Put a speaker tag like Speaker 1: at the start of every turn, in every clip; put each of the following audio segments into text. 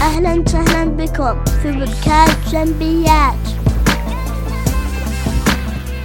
Speaker 1: أهلا وسهلا بكم في بودكاست جنبيات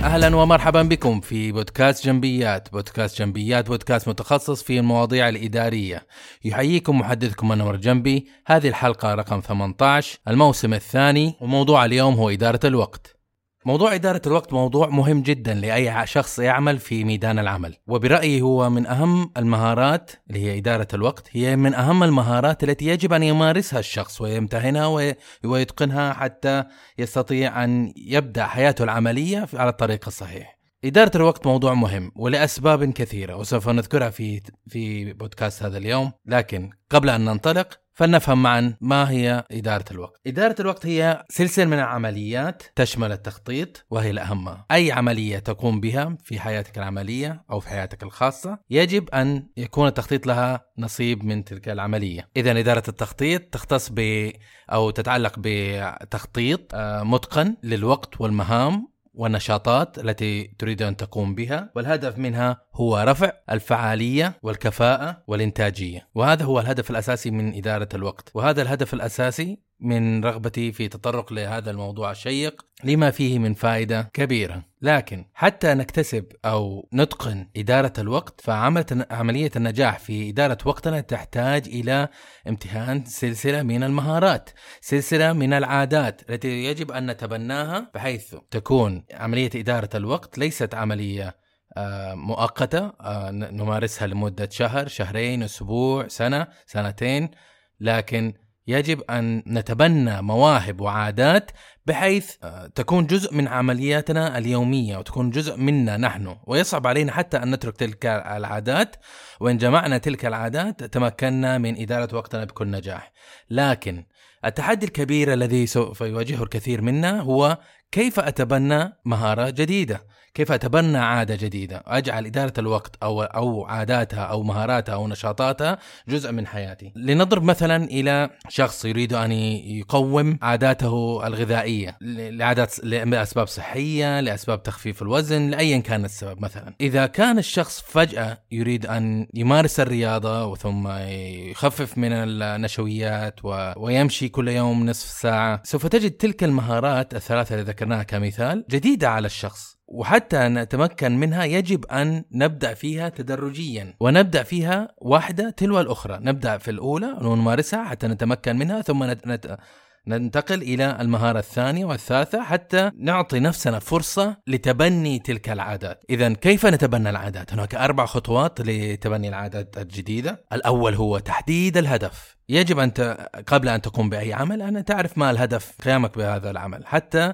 Speaker 2: أهلا ومرحبا بكم في بودكاست جنبيات، بودكاست جنبيات بودكاست متخصص في المواضيع الإدارية. يحييكم محدثكم أنور جنبي، هذه الحلقة رقم 18 الموسم الثاني وموضوع اليوم هو إدارة الوقت. موضوع إدارة الوقت موضوع مهم جدا لأي شخص يعمل في ميدان العمل. وبرأيي هو من أهم المهارات اللي هي إدارة الوقت هي من أهم المهارات التي يجب أن يمارسها الشخص ويمتهنها ويتقنها حتى يستطيع أن يبدأ حياته العملية على الطريق الصحيح. إدارة الوقت موضوع مهم ولأسباب كثيرة وسوف نذكرها في في بودكاست هذا اليوم، لكن قبل أن ننطلق فلنفهم معا ما هي إدارة الوقت. إدارة الوقت هي سلسلة من العمليات تشمل التخطيط وهي الأهم. أي عملية تقوم بها في حياتك العملية أو في حياتك الخاصة يجب أن يكون التخطيط لها نصيب من تلك العملية. إذا إدارة التخطيط تختص ب أو تتعلق بتخطيط آه، متقن للوقت والمهام والنشاطات التي تريد أن تقوم بها والهدف منها هو رفع الفعالية والكفاءة والإنتاجية. وهذا هو الهدف الأساسي من إدارة الوقت. وهذا الهدف الأساسي من رغبتي في تطرق لهذا الموضوع الشيق لما فيه من فائدة كبيرة. لكن حتى نكتسب أو نتقن إدارة الوقت فعمليه النجاح في إدارة وقتنا تحتاج إلى امتهان سلسلة من المهارات، سلسلة من العادات التي يجب أن نتبناها بحيث تكون عملية إدارة الوقت ليست عملية آه، مؤقتة آه، نمارسها لمدة شهر، شهرين، أسبوع، سنة، سنتين، لكن يجب أن نتبنى مواهب وعادات بحيث آه، تكون جزء من عملياتنا اليومية وتكون جزء منا نحن. ويصعب علينا حتى أن نترك تلك العادات. وإن جمعنا تلك العادات تمكنا من إدارة وقتنا بكل نجاح. لكن التحدي الكبير الذي سوف يواجهه الكثير منا هو كيف أتبنى مهارة جديدة؟ كيف أتبنى عادة جديدة؟ أجعل إدارة الوقت أو أو عاداتها أو مهاراتها أو نشاطاتها جزء من حياتي. لنضرب مثلا إلى شخص يريد أن يقوم عاداته الغذائية لعادات لأسباب صحية لأسباب تخفيف الوزن لايا كان السبب مثلا. إذا كان الشخص فجأة يريد أن يمارس الرياضة ثم يخفف من النشويات و... ويمشي كل يوم نصف ساعة سوف تجد تلك المهارات الثلاثة اللي ذكرناها كمثال جديدة على الشخص وحتى نتمكن منها يجب أن نبدأ فيها تدرجيا ونبدأ فيها واحدة تلو الأخرى. نبدأ في الأولى ونمارسها حتى نتمكن منها ثم نت... ننتقل إلى المهارة الثانية والثالثة حتى نعطي نفسنا فرصة لتبني تلك العادات. اذا كيف نتبنى العادات؟ هناك أربع خطوات لتبني العادات الجديدة. الأول هو تحديد الهدف. يجب أن ت... قبل أن تقوم بأي عمل أن تعرف ما الهدف قيامك بهذا العمل. حتى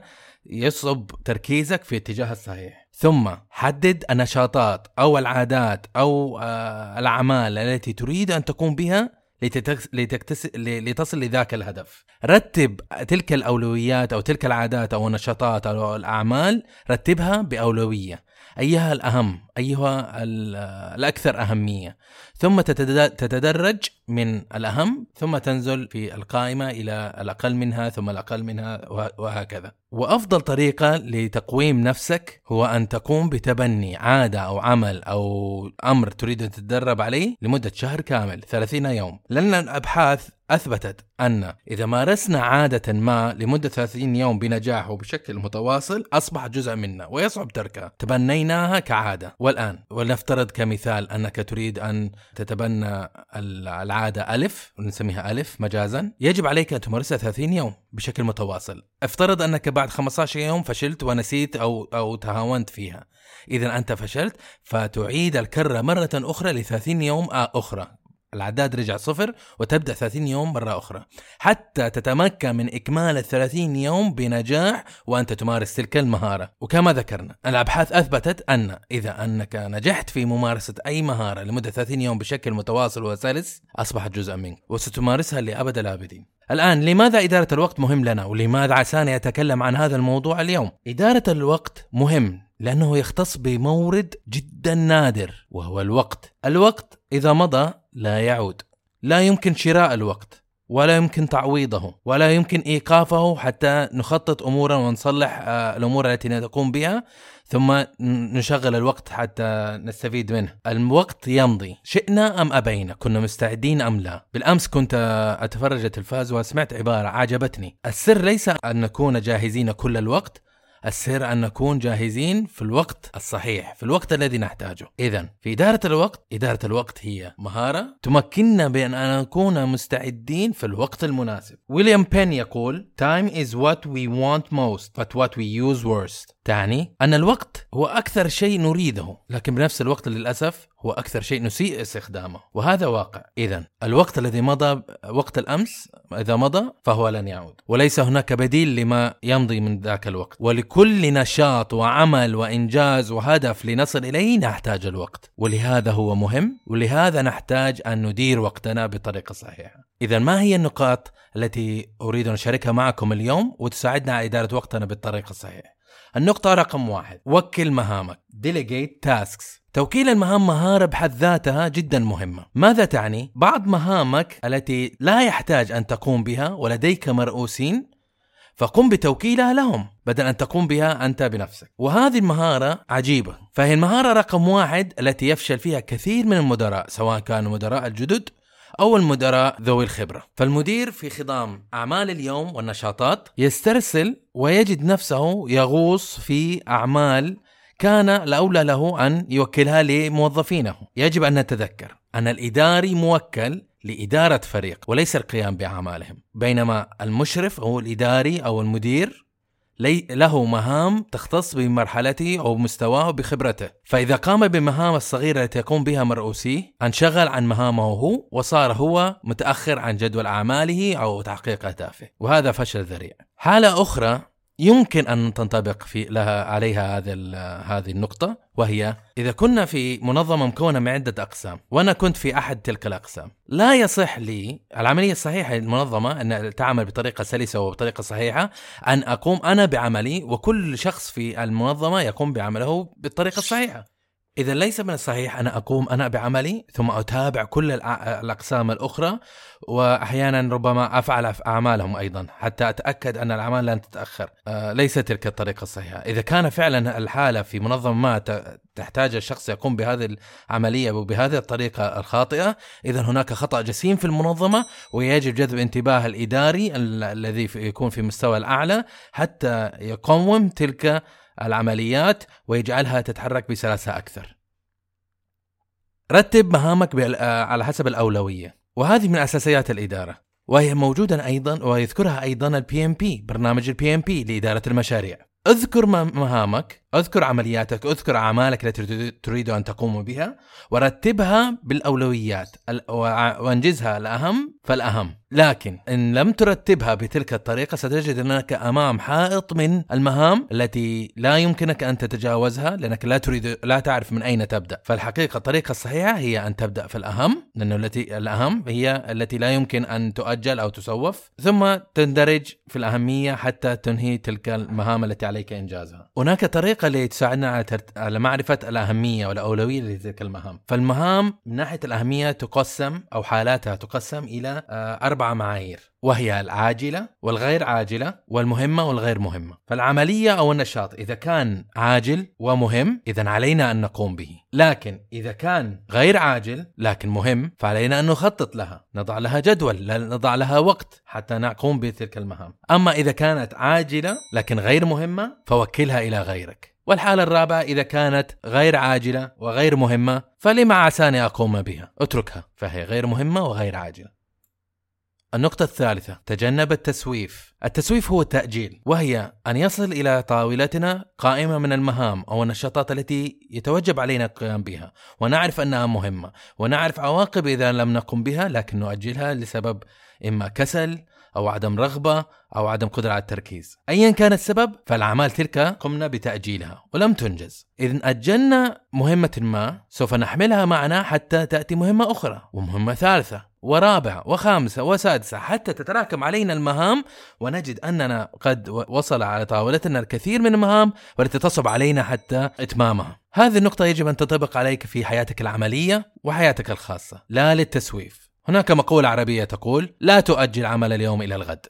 Speaker 2: يصب تركيزك في الاتجاه الصحيح. ثم حدد النشاطات أو العادات أو آه، الأعمال التي تريد أن تقوم بها لتكتس... لتصل لذاك الهدف. رتب تلك الأولويات أو تلك العادات أو النشاطات أو الأعمال رتبها بأولوية. أيها الأهم أيها الأكثر أهمية. ثم تتدرج من الأهم ثم تنزل في القائمة إلى الأقل منها ثم الأقل منها وهكذا. وأفضل طريقة لتقويم نفسك هو أن تقوم بتبني عادة أو عمل أو أمر تريد أن تتدرب عليه لمدة شهر كامل 30 يوم. لأن الأبحاث أثبتت أن إذا مارسنا عادة ما لمدة 30 يوم بنجاح وبشكل متواصل أصبحت جزء منا ويصعب تركها. تبنيناها كعادة. والآن ولنفترض كمثال أنك تريد أن تتبنى العادة ألف ونسميها ألف مجازا. يجب عليك أن تمارسها 30 يوم بشكل متواصل. افترض أنك بعد 15 يوم فشلت ونسيت أو, أو تهاونت فيها. إذا أنت فشلت فتعيد الكرة مرة أخرى ل 30 يوم أخرى. العداد رجع صفر وتبدأ 30 يوم مرة أخرى. حتى تتمكن من إكمال ال 30 يوم بنجاح وأنت تمارس تلك المهارة. وكما ذكرنا الأبحاث أثبتت أن إذا أنك نجحت في ممارسة أي مهارة لمدة 30 يوم بشكل متواصل وسلس أصبحت جزءا منك وستمارسها لأبد الآبدين. الآن لماذا إدارة الوقت مهم لنا؟ ولماذا عساني أتكلم عن هذا الموضوع اليوم؟ إدارة الوقت مهم لأنه يختص بمورد جدا نادر وهو الوقت. الوقت إذا مضى لا يعود. لا يمكن شراء الوقت ولا يمكن تعويضه ولا يمكن إيقافه حتى نخطط أمورا ونصلح آه، الأمور التي نقوم بها ثم نشغل الوقت حتى نستفيد منه. الوقت يمضي. شئنا أم أبينا؟ كنا مستعدين أم لا؟ بالأمس كنت أتفرج التلفاز وسمعت عبارة عجبتني. السر ليس أن نكون جاهزين كل الوقت السر أن نكون جاهزين في الوقت الصحيح في الوقت الذي نحتاجه. إذا في إدارة الوقت إدارة الوقت هي مهارة تمكننا بأن نكون مستعدين في الوقت المناسب. ويليام بين يقول Time is what we want most but what we use worst. تعني أن الوقت هو أكثر شيء نريده لكن بنفس الوقت للأسف هو أكثر شيء نسيء استخدامه. وهذا واقع. إذا الوقت الذي مضى وقت الأمس إذا مضى فهو لن يعود. وليس هناك بديل لما يمضي من ذاك الوقت. ولكل نشاط وعمل وإنجاز وهدف لنصل إليه نحتاج الوقت. ولهذا هو مهم. ولهذا نحتاج أن ندير وقتنا بطريقة صحيحة. إذا ما هي النقاط التي أريد أن أشاركها معكم اليوم وتساعدنا على إدارة وقتنا بالطريقة الصحيحة؟ النقطة رقم واحد. وكل مهامك. Delegate tasks. توكيل المهام مهارة بحد ذاتها جدا مهمة. ماذا تعني؟ بعض مهامك التي لا يحتاج أن تقوم بها ولديك مرؤوسين فقم بتوكيلها لهم بدل أن تقوم بها أنت بنفسك. وهذه المهارة عجيبة. فهي المهارة رقم واحد التي يفشل فيها كثير من المدراء سواء كانوا مدراء الجدد أو المدراء ذوي الخبرة. فالمدير في خضام أعمال اليوم والنشاطات يسترسل ويجد نفسه يغوص في أعمال كان الأولى له أن يوكلها لموظفينه. يجب أن نتذكر أن الإداري موكل لإدارة فريق وليس القيام بأعمالهم. بينما المشرف أو الإداري أو المدير لي له مهام تختص بمرحلته أو مستواه بخبرته. فإذا قام بمهام الصغيرة التي يقوم بها مرؤوسيه انشغل عن مهامه هو وصار هو متأخر عن جدول أعماله أو تحقيق أهدافه. وهذا فشل ذريع. حالة أخرى يمكن أن تنطبق في لها عليها هذه هذه النقطة وهي إذا كنا في منظمة مكونة من عدة أقسام وأنا كنت في أحد تلك الأقسام لا يصح لي العملية الصحيحة للمنظمة أن تعمل بطريقة سلسة وبطريقة صحيحة أن أقوم أنا بعملي وكل شخص في المنظمة يقوم بعمله بالطريقة الصحيحة. إذا ليس من الصحيح أنا أقوم أنا بعملي ثم أتابع كل الأقسام الأخرى وأحيانا ربما أفعل أعمالهم أيضا حتى أتأكد أن الأعمال لن تتأخر. آه، ليس تلك الطريقة الصحيحة. إذا كان فعلا الحالة في منظمة ما تحتاج الشخص يقوم بهذه العملية وبهذه الطريقة الخاطئة إذا هناك خطأ جسيم في المنظمة ويجب جذب انتباه الإداري الذي يكون في مستوى الأعلى حتى يقوم تلك العمليات ويجعلها تتحرك بسلاسة أكثر. رتب مهامك آه، على حسب الأولوية وهذه من أساسيات الإدارة وهي موجودة أيضا ويذكرها أيضا ال PMP برنامج ال PMP لإدارة المشاريع. أذكر مهامك أذكر عملياتك أذكر أعمالك التي تريد أن تقوم بها ورتبها بالأولويات وأنجزها الأهم فالأهم. لكن إن لم ترتبها بتلك الطريقة ستجد أنك أمام حائط من المهام التي لا يمكنك أن تتجاوزها لأنك لا تريد لا تعرف من أين تبدأ. فالحقيقة الطريقة الصحيحة هي أن تبدأ في الأهم لأنه التي الأهم هي التي لا يمكن أن تؤجل أو تسوف ثم تندرج في الأهمية حتى تنهي تلك المهام التي عليك. إنجازها. هناك طريقة اللي تساعدنا على, ترت... على معرفة الأهمية والأولوية لتلك المهام. فالمهام من ناحية الأهمية تقسم أو حالاتها تقسم إلى آه، أربع معايير. وهي العاجلة والغير عاجلة والمهمة والغير مهمة. فالعملية أو النشاط إذا كان عاجل ومهم إذا علينا أن نقوم به. لكن إذا كان غير عاجل لكن مهم فعلينا أن نخطط لها. نضع لها جدول نضع لها وقت حتى نقوم بتلك المهام. أما إذا كانت عاجلة لكن غير مهمة فوكلها إلى غيرك. والحالة الرابعة إذا كانت غير عاجلة وغير مهمة فلما عساني أقوم بها؟ اتركها. فهي غير مهمة وغير عاجلة. النقطة الثالثة تجنب التسويف. التسويف هو التأجيل وهي أن يصل إلى طاولتنا قائمة من المهام أو النشاطات التي يتوجب علينا القيام بها. ونعرف أنها مهمة ونعرف عواقب إذا لم نقم بها لكن نؤجلها لسبب إما كسل أو عدم رغبة أو عدم قدرة على التركيز. أيا كان السبب فالأعمال تلك قمنا بتأجيلها ولم تنجز. إذا أجلنا مهمة ما سوف نحملها معنا حتى تأتي مهمة أخرى ومهمة ثالثة ورابعة وخامسة وسادسة حتى تتراكم علينا المهام ونجد أننا قد وصل على طاولتنا الكثير من المهام والتي تصب علينا حتى إتمامها. هذه النقطة يجب أن تطبق عليك في حياتك العملية وحياتك الخاصة لا للتسويف. هناك مقولة عربية تقول لا تؤجل عمل اليوم إلى الغد.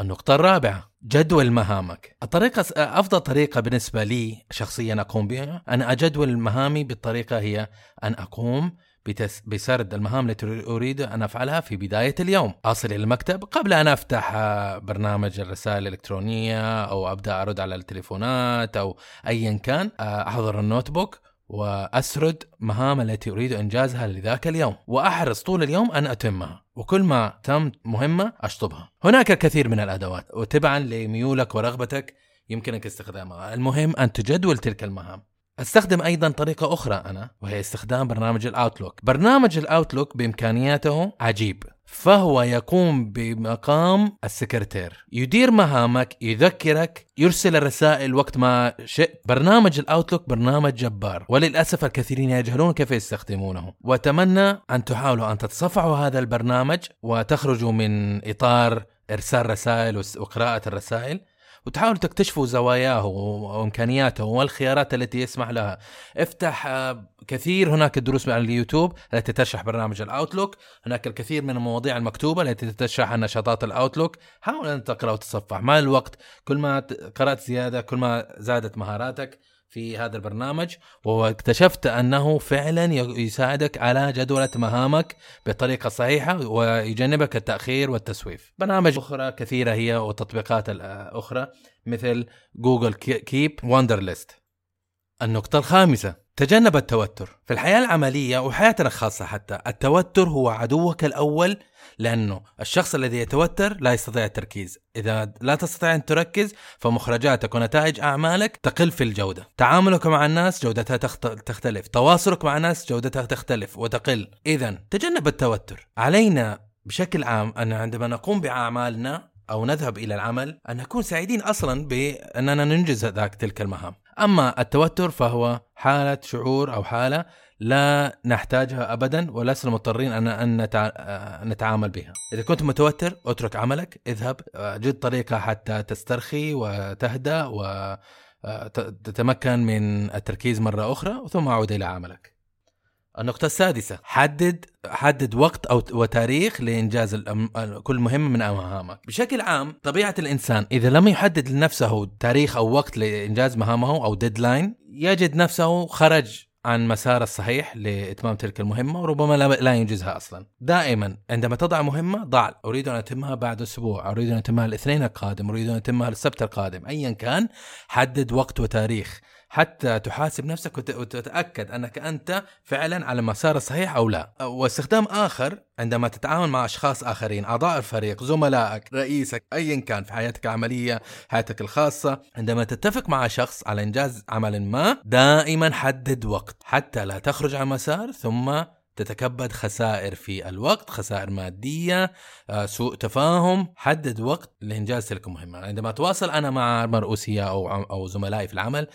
Speaker 2: النقطة الرابعة جدول مهامك. الطريقة أفضل طريقة بالنسبة لي شخصيا أقوم بها أنا أجدول مهامي بالطريقة هي أن أقوم بتس... بسرد المهام التي أريد أن أفعلها في بداية اليوم. أصل إلى المكتب قبل أن أفتح برنامج الرسائل الإلكترونية أو أبدأ أرد على التليفونات أو أيا كان أحضر ال notebook. وأسرد مهام التي أريد إنجازها لذاك اليوم وأحرص طول اليوم أن أتمها وكل ما تم مهمة أشطبها. هناك الكثير من الأدوات وتبعا لميولك ورغبتك يمكنك استخدامها. المهم أن تجدول تلك المهام. أستخدم أيضا طريقة أخرى أنا وهي استخدام برنامج ال Outlook. برنامج ال Outlook بإمكانياته عجيب. فهو يقوم بمقام السكرتير. يدير مهامك يذكرك يرسل الرسائل وقت ما شئت. برنامج ال Outlook برنامج جبار. وللأسف الكثيرين يجهلون كيف يستخدمونه. وأتمنى أن تحاولوا أن تتصفحوا هذا البرنامج وتخرجوا من إطار إرسال رسائل وقراءة الرسائل. وتحاولوا تكتشفوا زواياه وإمكانياته والخيارات التي يسمح لها. افتح آه، كثير هناك دروس على اليوتيوب التي تشرح برنامج ال Outlook هناك الكثير من المواضيع المكتوبة التي تشرح عن نشاطات ال Outlook حاول أن تقرأ وتصفح مع الوقت كل ما قرأت زيادة كل ما زادت مهاراتك في هذا البرنامج واكتشفت أنه فعلا يساعدك على جدولة مهامك بطريقة صحيحة ويجنبك التأخير والتسويف. برامج أخرى كثيرة هي وتطبيقات أخرى مثل Google Keep و Wunderlist. النقطة الخامسة تجنب التوتر. في الحياة العملية وحياتنا الخاصة حتى التوتر هو عدوك الأول لأنه الشخص الذي يتوتر لا يستطيع التركيز. إذا لا تستطيع أن تركز فمخرجاتك ونتائج أعمالك تقل في الجودة. تعاملك مع الناس جودتها تختلف. تواصلك مع الناس جودتها تختلف وتقل. إذا تجنب التوتر. علينا بشكل عام أن عندما نقوم بأعمالنا أو نذهب إلى العمل أن نكون سعيدين أصلا بأننا ننجز ذاك تلك المهام أما التوتر فهو حالة شعور أو حالة لا نحتاجها ابدا ولسنا مضطرين ان أن نتعامل بها. إذا كنت متوتر اترك عملك، اذهب جد طريقة حتى تسترخي وتهدأ وتتمكن من التركيز مرة أخرى ثم عود إلى عملك. النقطة السادسة. حدد حدد وقت أو وتاريخ لإنجاز كل مهمة من مهامك بشكل عام طبيعة الإنسان إذا لم يحدد لنفسه تاريخ أو وقت لإنجاز مهامه أو ديدلاين يجد نفسه خرج عن مسار الصحيح لإتمام تلك المهمة وربما لا ينجزها أصلا. دائما عندما تضع مهمة ضع أريد أن أتمها بعد أسبوع أريد أن أتمها الاثنين القادم أريد أن أتمها السبت القادم. أيا كان حدد وقت وتاريخ. حتى تحاسب نفسك وتتاكد أنك أنت فعلا على المسار الصحيح أو لا. واستخدام آخر عندما تتعامل مع أشخاص آخرين أعضاء الفريق زملائك رئيسك ايا كان في حياتك العملية حياتك الخاصة عندما تتفق مع شخص على إنجاز عمل ما دائما حدد وقت حتى لا تخرج عن مسار ثم تتكبد خسائر في الوقت خسائر مادية آه، سوء تفاهم حدد وقت لإنجاز تلك المهمة عندما أتواصل أنا مع مرؤوسية أو, أو زملائي في العمل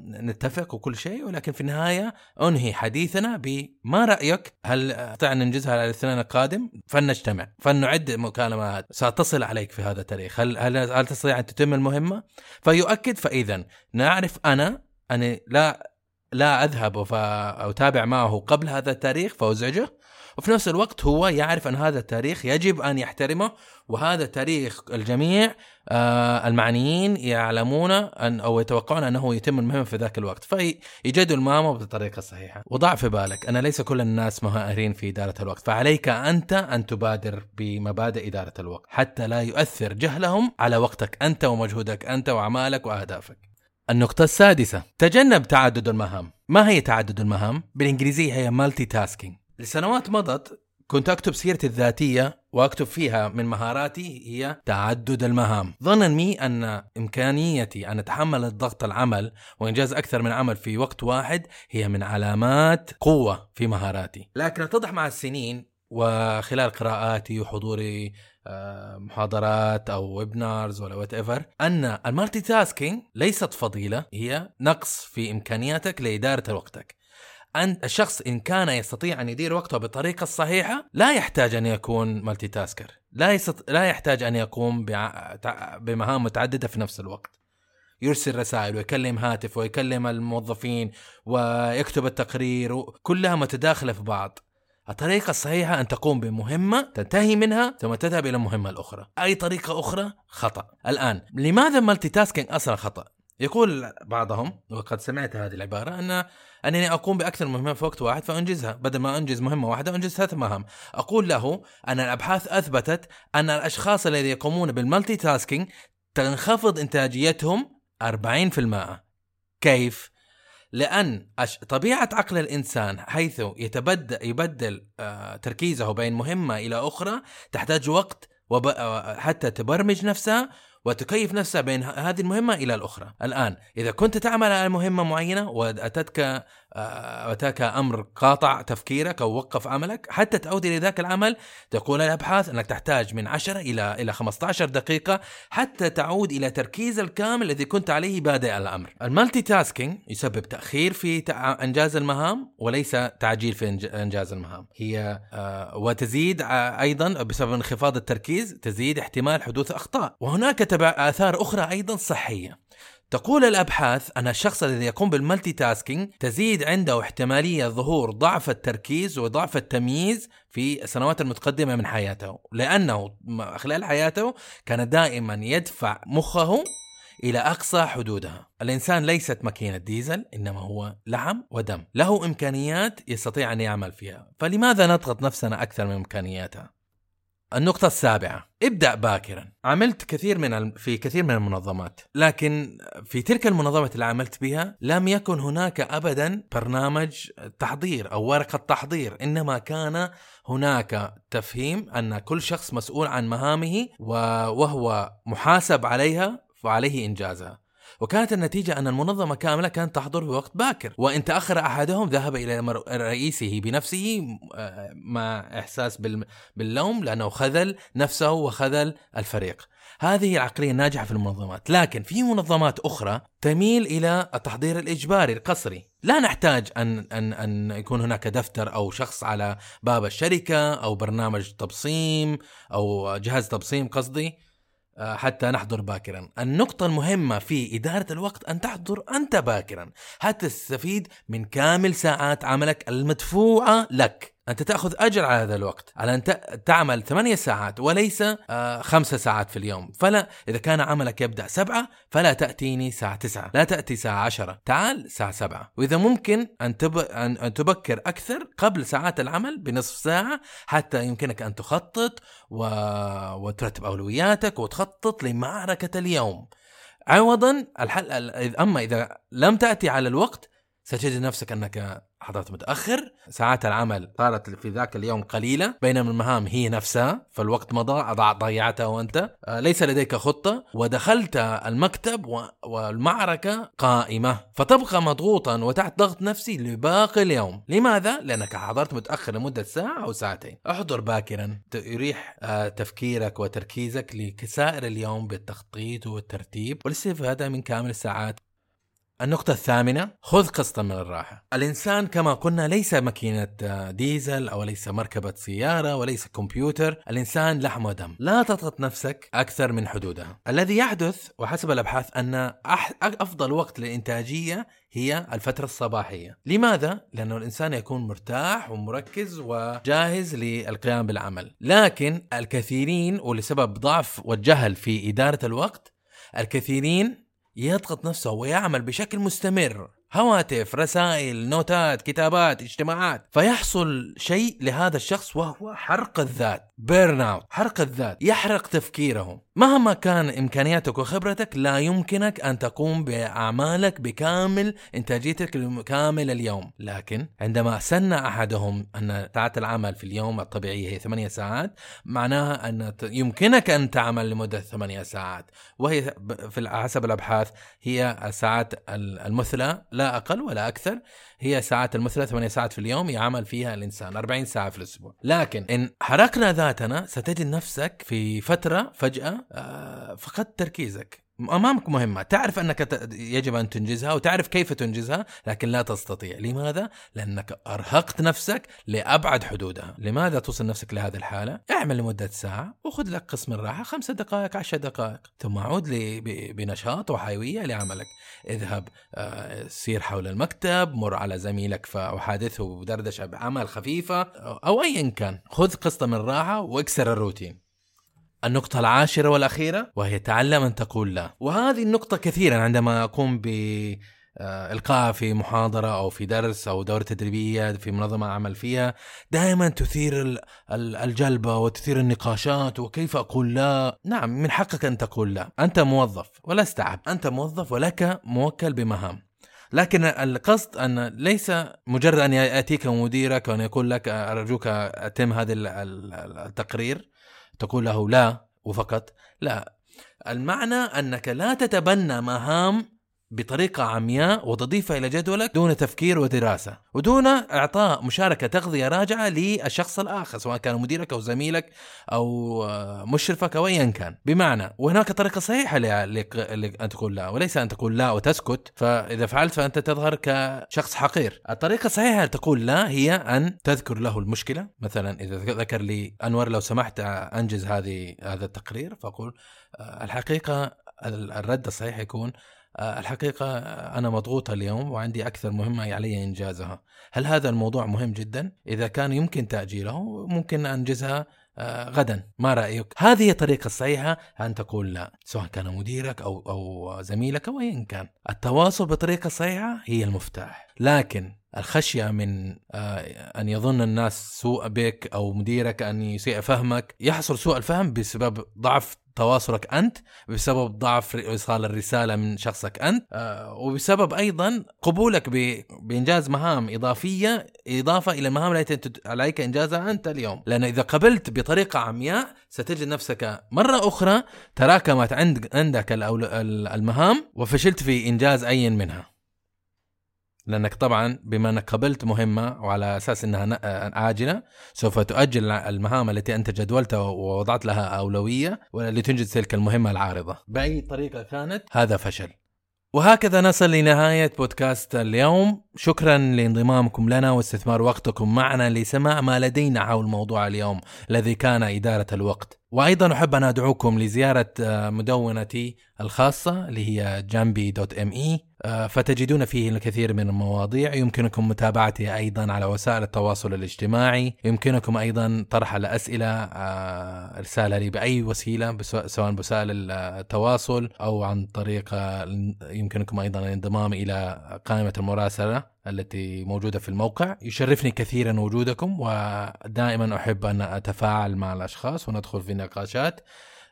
Speaker 2: نتفق وكل شيء ولكن في النهاية أنهي حديثنا بما رأيك؟ هل أن ننجزها على الاثنين القادم؟ فلنجتمع فلنعد مكالمات سأتصل عليك في هذا التاريخ. هل, هل, هل تستطيع أن تتم المهمة؟ فيؤكد فإذا نعرف أنا أني لا لا أذهب وأتابع معه قبل هذا التاريخ فازعجه وفي نفس الوقت هو يعرف أن هذا التاريخ يجب أن يحترمه وهذا تاريخ الجميع آه المعنيين يعلمون ان أو يتوقعون أنه يتم المهمة في ذاك الوقت. فيجدوا المهمة بالطريقة الصحيحه وضع في بالك أن ليس كل الناس ماهرين في إدارة الوقت. فعليك أنت أن تبادر بمبادئ إدارة الوقت حتى لا يؤثر جهلهم على وقتك أنت ومجهودك أنت وأعمالك وأهدافك. النقطة السادسة. تجنب تعدد المهام. ما هي تعدد المهام؟ بالإنجليزية هي multitasking لسنوات مضت كنت أكتب سيرتي الذاتية وأكتب فيها من مهاراتي هي تعدد المهام. ظنا مني أن إمكانيتي أن أتحمل الضغط العمل وإنجاز أكثر من عمل في وقت واحد هي من علامات قوة في مهاراتي. لكن أتضح مع السنين وخلال قراءاتي وحضوري آه، محاضرات أو webinars ولا whatever أن ال multitasking ليست فضيلة هي نقص في إمكانياتك لإدارة وقتك. أن الشخص إن كان يستطيع أن يدير وقته بالطريقة الصحيحة لا يحتاج أن يكون multitasker لا, يست... لا يحتاج أن يقوم بمهام متعددة في نفس الوقت. يرسل رسائل ويكلم هاتف ويكلم الموظفين ويكتب التقرير كلها متداخلة في بعض. الطريقة الصحيحة أن تقوم بمهمة تنتهي منها ثم تذهب إلى المهمة الأخرى أي طريقة أخرى؟ خطأ. الآن لماذا ال multitasking أصلا خطأ؟ يقول بعضهم وقد سمعت هذه العبارة أن أنني أقوم بأكثر من مهمة في وقت واحد فأنجزها. بدل ما أنجز مهمة واحدة أنجز ثلاث مهام. أقول له أن الأبحاث أثبتت أن الأشخاص الذين يقومون بالمالتي تاسكينج تنخفض إنتاجيتهم 40% كيف؟ لأن طبيعة عقل الإنسان حيث يتبدل يبدل آه، تركيزه بين مهمة إلى أخرى تحتاج وقت وب... آه، حتى تبرمج نفسها وتكيف نفسها بين هذه المهمة إلى الأخرى. الآن إذا كنت تعمل على مهمة معينة وأتتك أتاك أمر قاطع تفكيرك أو وقف عملك. حتى تعود إلى ذاك العمل تقول الأبحاث أنك تحتاج من 10 إلى إلى 15 دقيقة حتى تعود إلى تركيز الكامل الذي كنت عليه بادئ الأمر. ال multitasking يسبب تأخير في إنجاز المهام وليس تعجيل في إنجاز المهام. هي آه، وتزيد أيضا بسبب انخفاض التركيز تزيد احتمال حدوث أخطاء. وهناك آثار أخرى أيضا صحية. تقول الأبحاث أن الشخص الذي يقوم بالمالتي تاسكينج تزيد عنده احتمالية ظهور ضعف التركيز وضعف التمييز في السنوات المتقدمة من حياته، لأنه خلال حياته كان دائما يدفع مخه إلى أقصى حدودها. الإنسان ليست ماكينة ديزل إنما هو لحم ودم، له إمكانيات يستطيع أن يعمل فيها، فلماذا نضغط نفسنا أكثر من إمكانياتها؟ النقطة السابعة. ابدأ باكرا. عملت كثير من في كثير من المنظمات. لكن في تلك المنظمة اللي عملت بها لم يكن هناك أبدا برنامج تحضير أو ورقة تحضير. إنما كان هناك تفهيم أن كل شخص مسؤول عن مهامه وهو محاسب عليها فعليه إنجازها. وكانت النتيجة أن المنظمة كاملة كانت تحضر في وقت باكر. وإن تأخر أحدهم ذهب إلى رئيسه بنفسه آه، مع إحساس باللوم لأنه خذل نفسه وخذل الفريق. هذه العقلية الناجحة في المنظمات. لكن في منظمات أخرى تميل إلى التحضير الإجباري القصري. لا نحتاج أن, أن, أن يكون هناك دفتر أو شخص على باب الشركة أو برنامج تبصيم أو جهاز تبصيم قصدي. حتى نحضر باكرا. النقطة المهمة في إدارة الوقت أن تحضر أنت باكرا. حتى تستفيد من كامل ساعات عملك المدفوعة لك. أنت تأخذ أجر على هذا الوقت على أن تعمل ثمانية ساعات وليس آه خمسة ساعات في اليوم. فلا إذا كان عملك يبدأ سبعة فلا تأتيني ساعة تسعة. لا تأتي ساعة عشرة. تعال ساعة سبعة. وإذا ممكن أن, تب... أن تبكر أكثر قبل ساعات العمل بنصف ساعة حتى يمكنك أن تخطط و... وترتب أولوياتك وتخطط لمعركة اليوم. عوضا الحل أما إذا لم تأتي على الوقت ستجد نفسك أنك حضرت متأخر. ساعات العمل صارت في ذاك اليوم قليلة بينما المهام هي نفسها. فالوقت مضى ضيعتها وأنت. آه، ليس لديك خطة. ودخلت المكتب والمعركة قائمة. فتبقى مضغوطا وتحت ضغط نفسي لباقي اليوم. لماذا؟ لأنك حضرت متأخر لمدة ساعة أو ساعتين. احضر باكرا. يريح آه، تفكيرك وتركيزك لسائر اليوم بالتخطيط والترتيب. والاستفادة من كامل الساعات. النقطة الثامنة خذ قسطا من الراحة. الإنسان كما قلنا ليس ماكينة آه، ديزل أو ليس مركبة سيارة وليس كمبيوتر، الإنسان لحم ودم. لا تضغط نفسك أكثر من حدودها. الذي يحدث وحسب الأبحاث أن أفضل وقت للإنتاجية هي الفترة الصباحية. لماذا؟ لأنه الإنسان يكون مرتاح ومركز وجاهز للقيام بالعمل. لكن الكثيرين ولسبب ضعف والجهل في إدارة الوقت الكثيرين يضغط نفسه ويعمل بشكل مستمر. هواتف رسائل نوتات كتابات اجتماعات. فيحصل شيء لهذا الشخص وهو حرق الذات burnout حرق الذات يحرق تفكيره مهما كان إمكانياتك وخبرتك لا يمكنك أن تقوم بأعمالك بكامل إنتاجيتك كامل اليوم. لكن عندما سن أحدهم أن ساعات العمل في اليوم الطبيعيه هي ثمانية ساعات معناها أن يمكنك أن تعمل لمدة ثمانية ساعات. وهي في حسب الأبحاث هي الساعات المثلى لا أقل ولا أكثر هي ساعات المثلى ثمانية ساعات في اليوم يعمل فيها الإنسان 40 ساعة في الأسبوع. لكن إن حرقنا ذاتنا ستجد نفسك في فترة فجأة آه، فقدت تركيزك. امامك مهمة. تعرف أنك يجب أن تنجزها وتعرف كيف تنجزها لكن لا تستطيع. لماذا؟ لأنك أرهقت نفسك لأبعد حدودها. لماذا توصل نفسك لهذه الحالة؟ اعمل لمدة ساعة وخذ لك قسم الراحة خمسة دقائق عشر دقائق. ثم عود ل- ب- بنشاط وحيوية لعملك. اذهب آه، سير حول المكتب مر على زميلك ف- وحادثه بدردشة بعمل خفيفة أو ايا كان. خذ قسط من راحه وإكسر الروتين. النقطة العاشرة والأخيرة وهي تعلم أن تقول لا. وهذه النقطة كثيرا عندما أقوم ب آه، إلقاء في محاضرة أو في درس أو دورة تدريبية في منظمة أعمل فيها دائما تثير ال- ال- الجلبة وتثير النقاشات وكيف أقول لا. نعم من حقك أن تقول لا. أنت موظف ولست عبد. أنت موظف ولك موكل بمهام. لكن القصد أن ليس مجرد أن يأتيك مديرك وأن يقول لك أرجوك أتم هذا ال- ال- التقرير. تقول له لا وفقط لا. المعنى أنك لا تتبنى مهام بطريقة عمياء وتضيفها إلى جدولك دون تفكير ودراسة ودون إعطاء مشاركة تغذية راجعة للشخص الآخر سواء كان مديرك أو زميلك أو آه، مشرفك أو أيا كان. بمعنى وهناك طريقة صحيحة لأن تقول لا وليس أن تقول لا وتسكت. فإذا فعلت فأنت تظهر كشخص حقير. الطريقة الصحيحة لتقول لا هي أن تذكر له المشكلة. مثلا إذا ذكر لي أنور لو سمحت أنجز هذه هذا التقرير فأقول آه، الحقيقة ال- الرد الصحيح يكون الحقيقة أنا مضغوطة اليوم وعندي أكثر مهمة علي إنجازها هل هذا الموضوع مهم جدا؟ إذا كان يمكن تأجيله ممكن أنجزها آه، غدا ما رأيك؟ هذه الطريقة الصحيحة أن تقول لا سواء كان مديرك أو أو زميلك أو أيا كان التواصل بطريقة صحيحة هي المفتاح لكن الخشية من آه، أن يظن الناس سوء بك أو مديرك أن يسيء فهمك يحصل سوء الفهم بسبب ضعف تواصلك أنت بسبب ضعف إيصال الرسالة من شخصك أنت. آه، وبسبب أيضا قبولك ب- بإنجاز مهام إضافية إضافة إلى المهام التي عليك إنجازها أنت اليوم. لأن إذا قبلت بطريقة عمياء ستجد نفسك مرة أخرى تراكمت عند عندك المهام وفشلت في إنجاز أي منها. لأنك طبعا بما أنك قبلت مهمة وعلى أساس إنها عاجلة سوف تؤجل المهام التي أنت جدولتها ووضعت لها أولوية لتنجز تلك المهمة العارضة. بأي طريقة كانت هذا فشل. وهكذا نصل لنهاية بودكاست اليوم. شكرا لانضمامكم لنا واستثمار وقتكم معنا لسماع ما لدينا حول موضوع اليوم الذي كان إدارة الوقت. وأيضا أحب أن أدعوكم لزيارة آه، مدونتي الخاصة اللي هي جامبي دوت إم إي. فتجدون فيه الكثير من المواضيع. يمكنكم متابعتي أيضا على وسائل التواصل الاجتماعي. يمكنكم أيضا طرح الأسئلة آه، إرسالها لي بأي وسيلة سواء بوسائل التواصل أو عن طريق آه، يمكنكم أيضا الانضمام إلى قائمة المراسلة التي موجودة في الموقع. يشرفني كثيرا وجودكم ودائما أحب أن أتفاعل مع الأشخاص وندخل في نقاشات.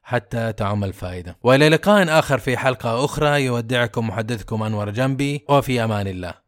Speaker 2: حتى تعم الفائدة. وإلى لقاء آخر في حلقة أخرى يودعكم محدثكم أنور جنبي وفي أمان الله.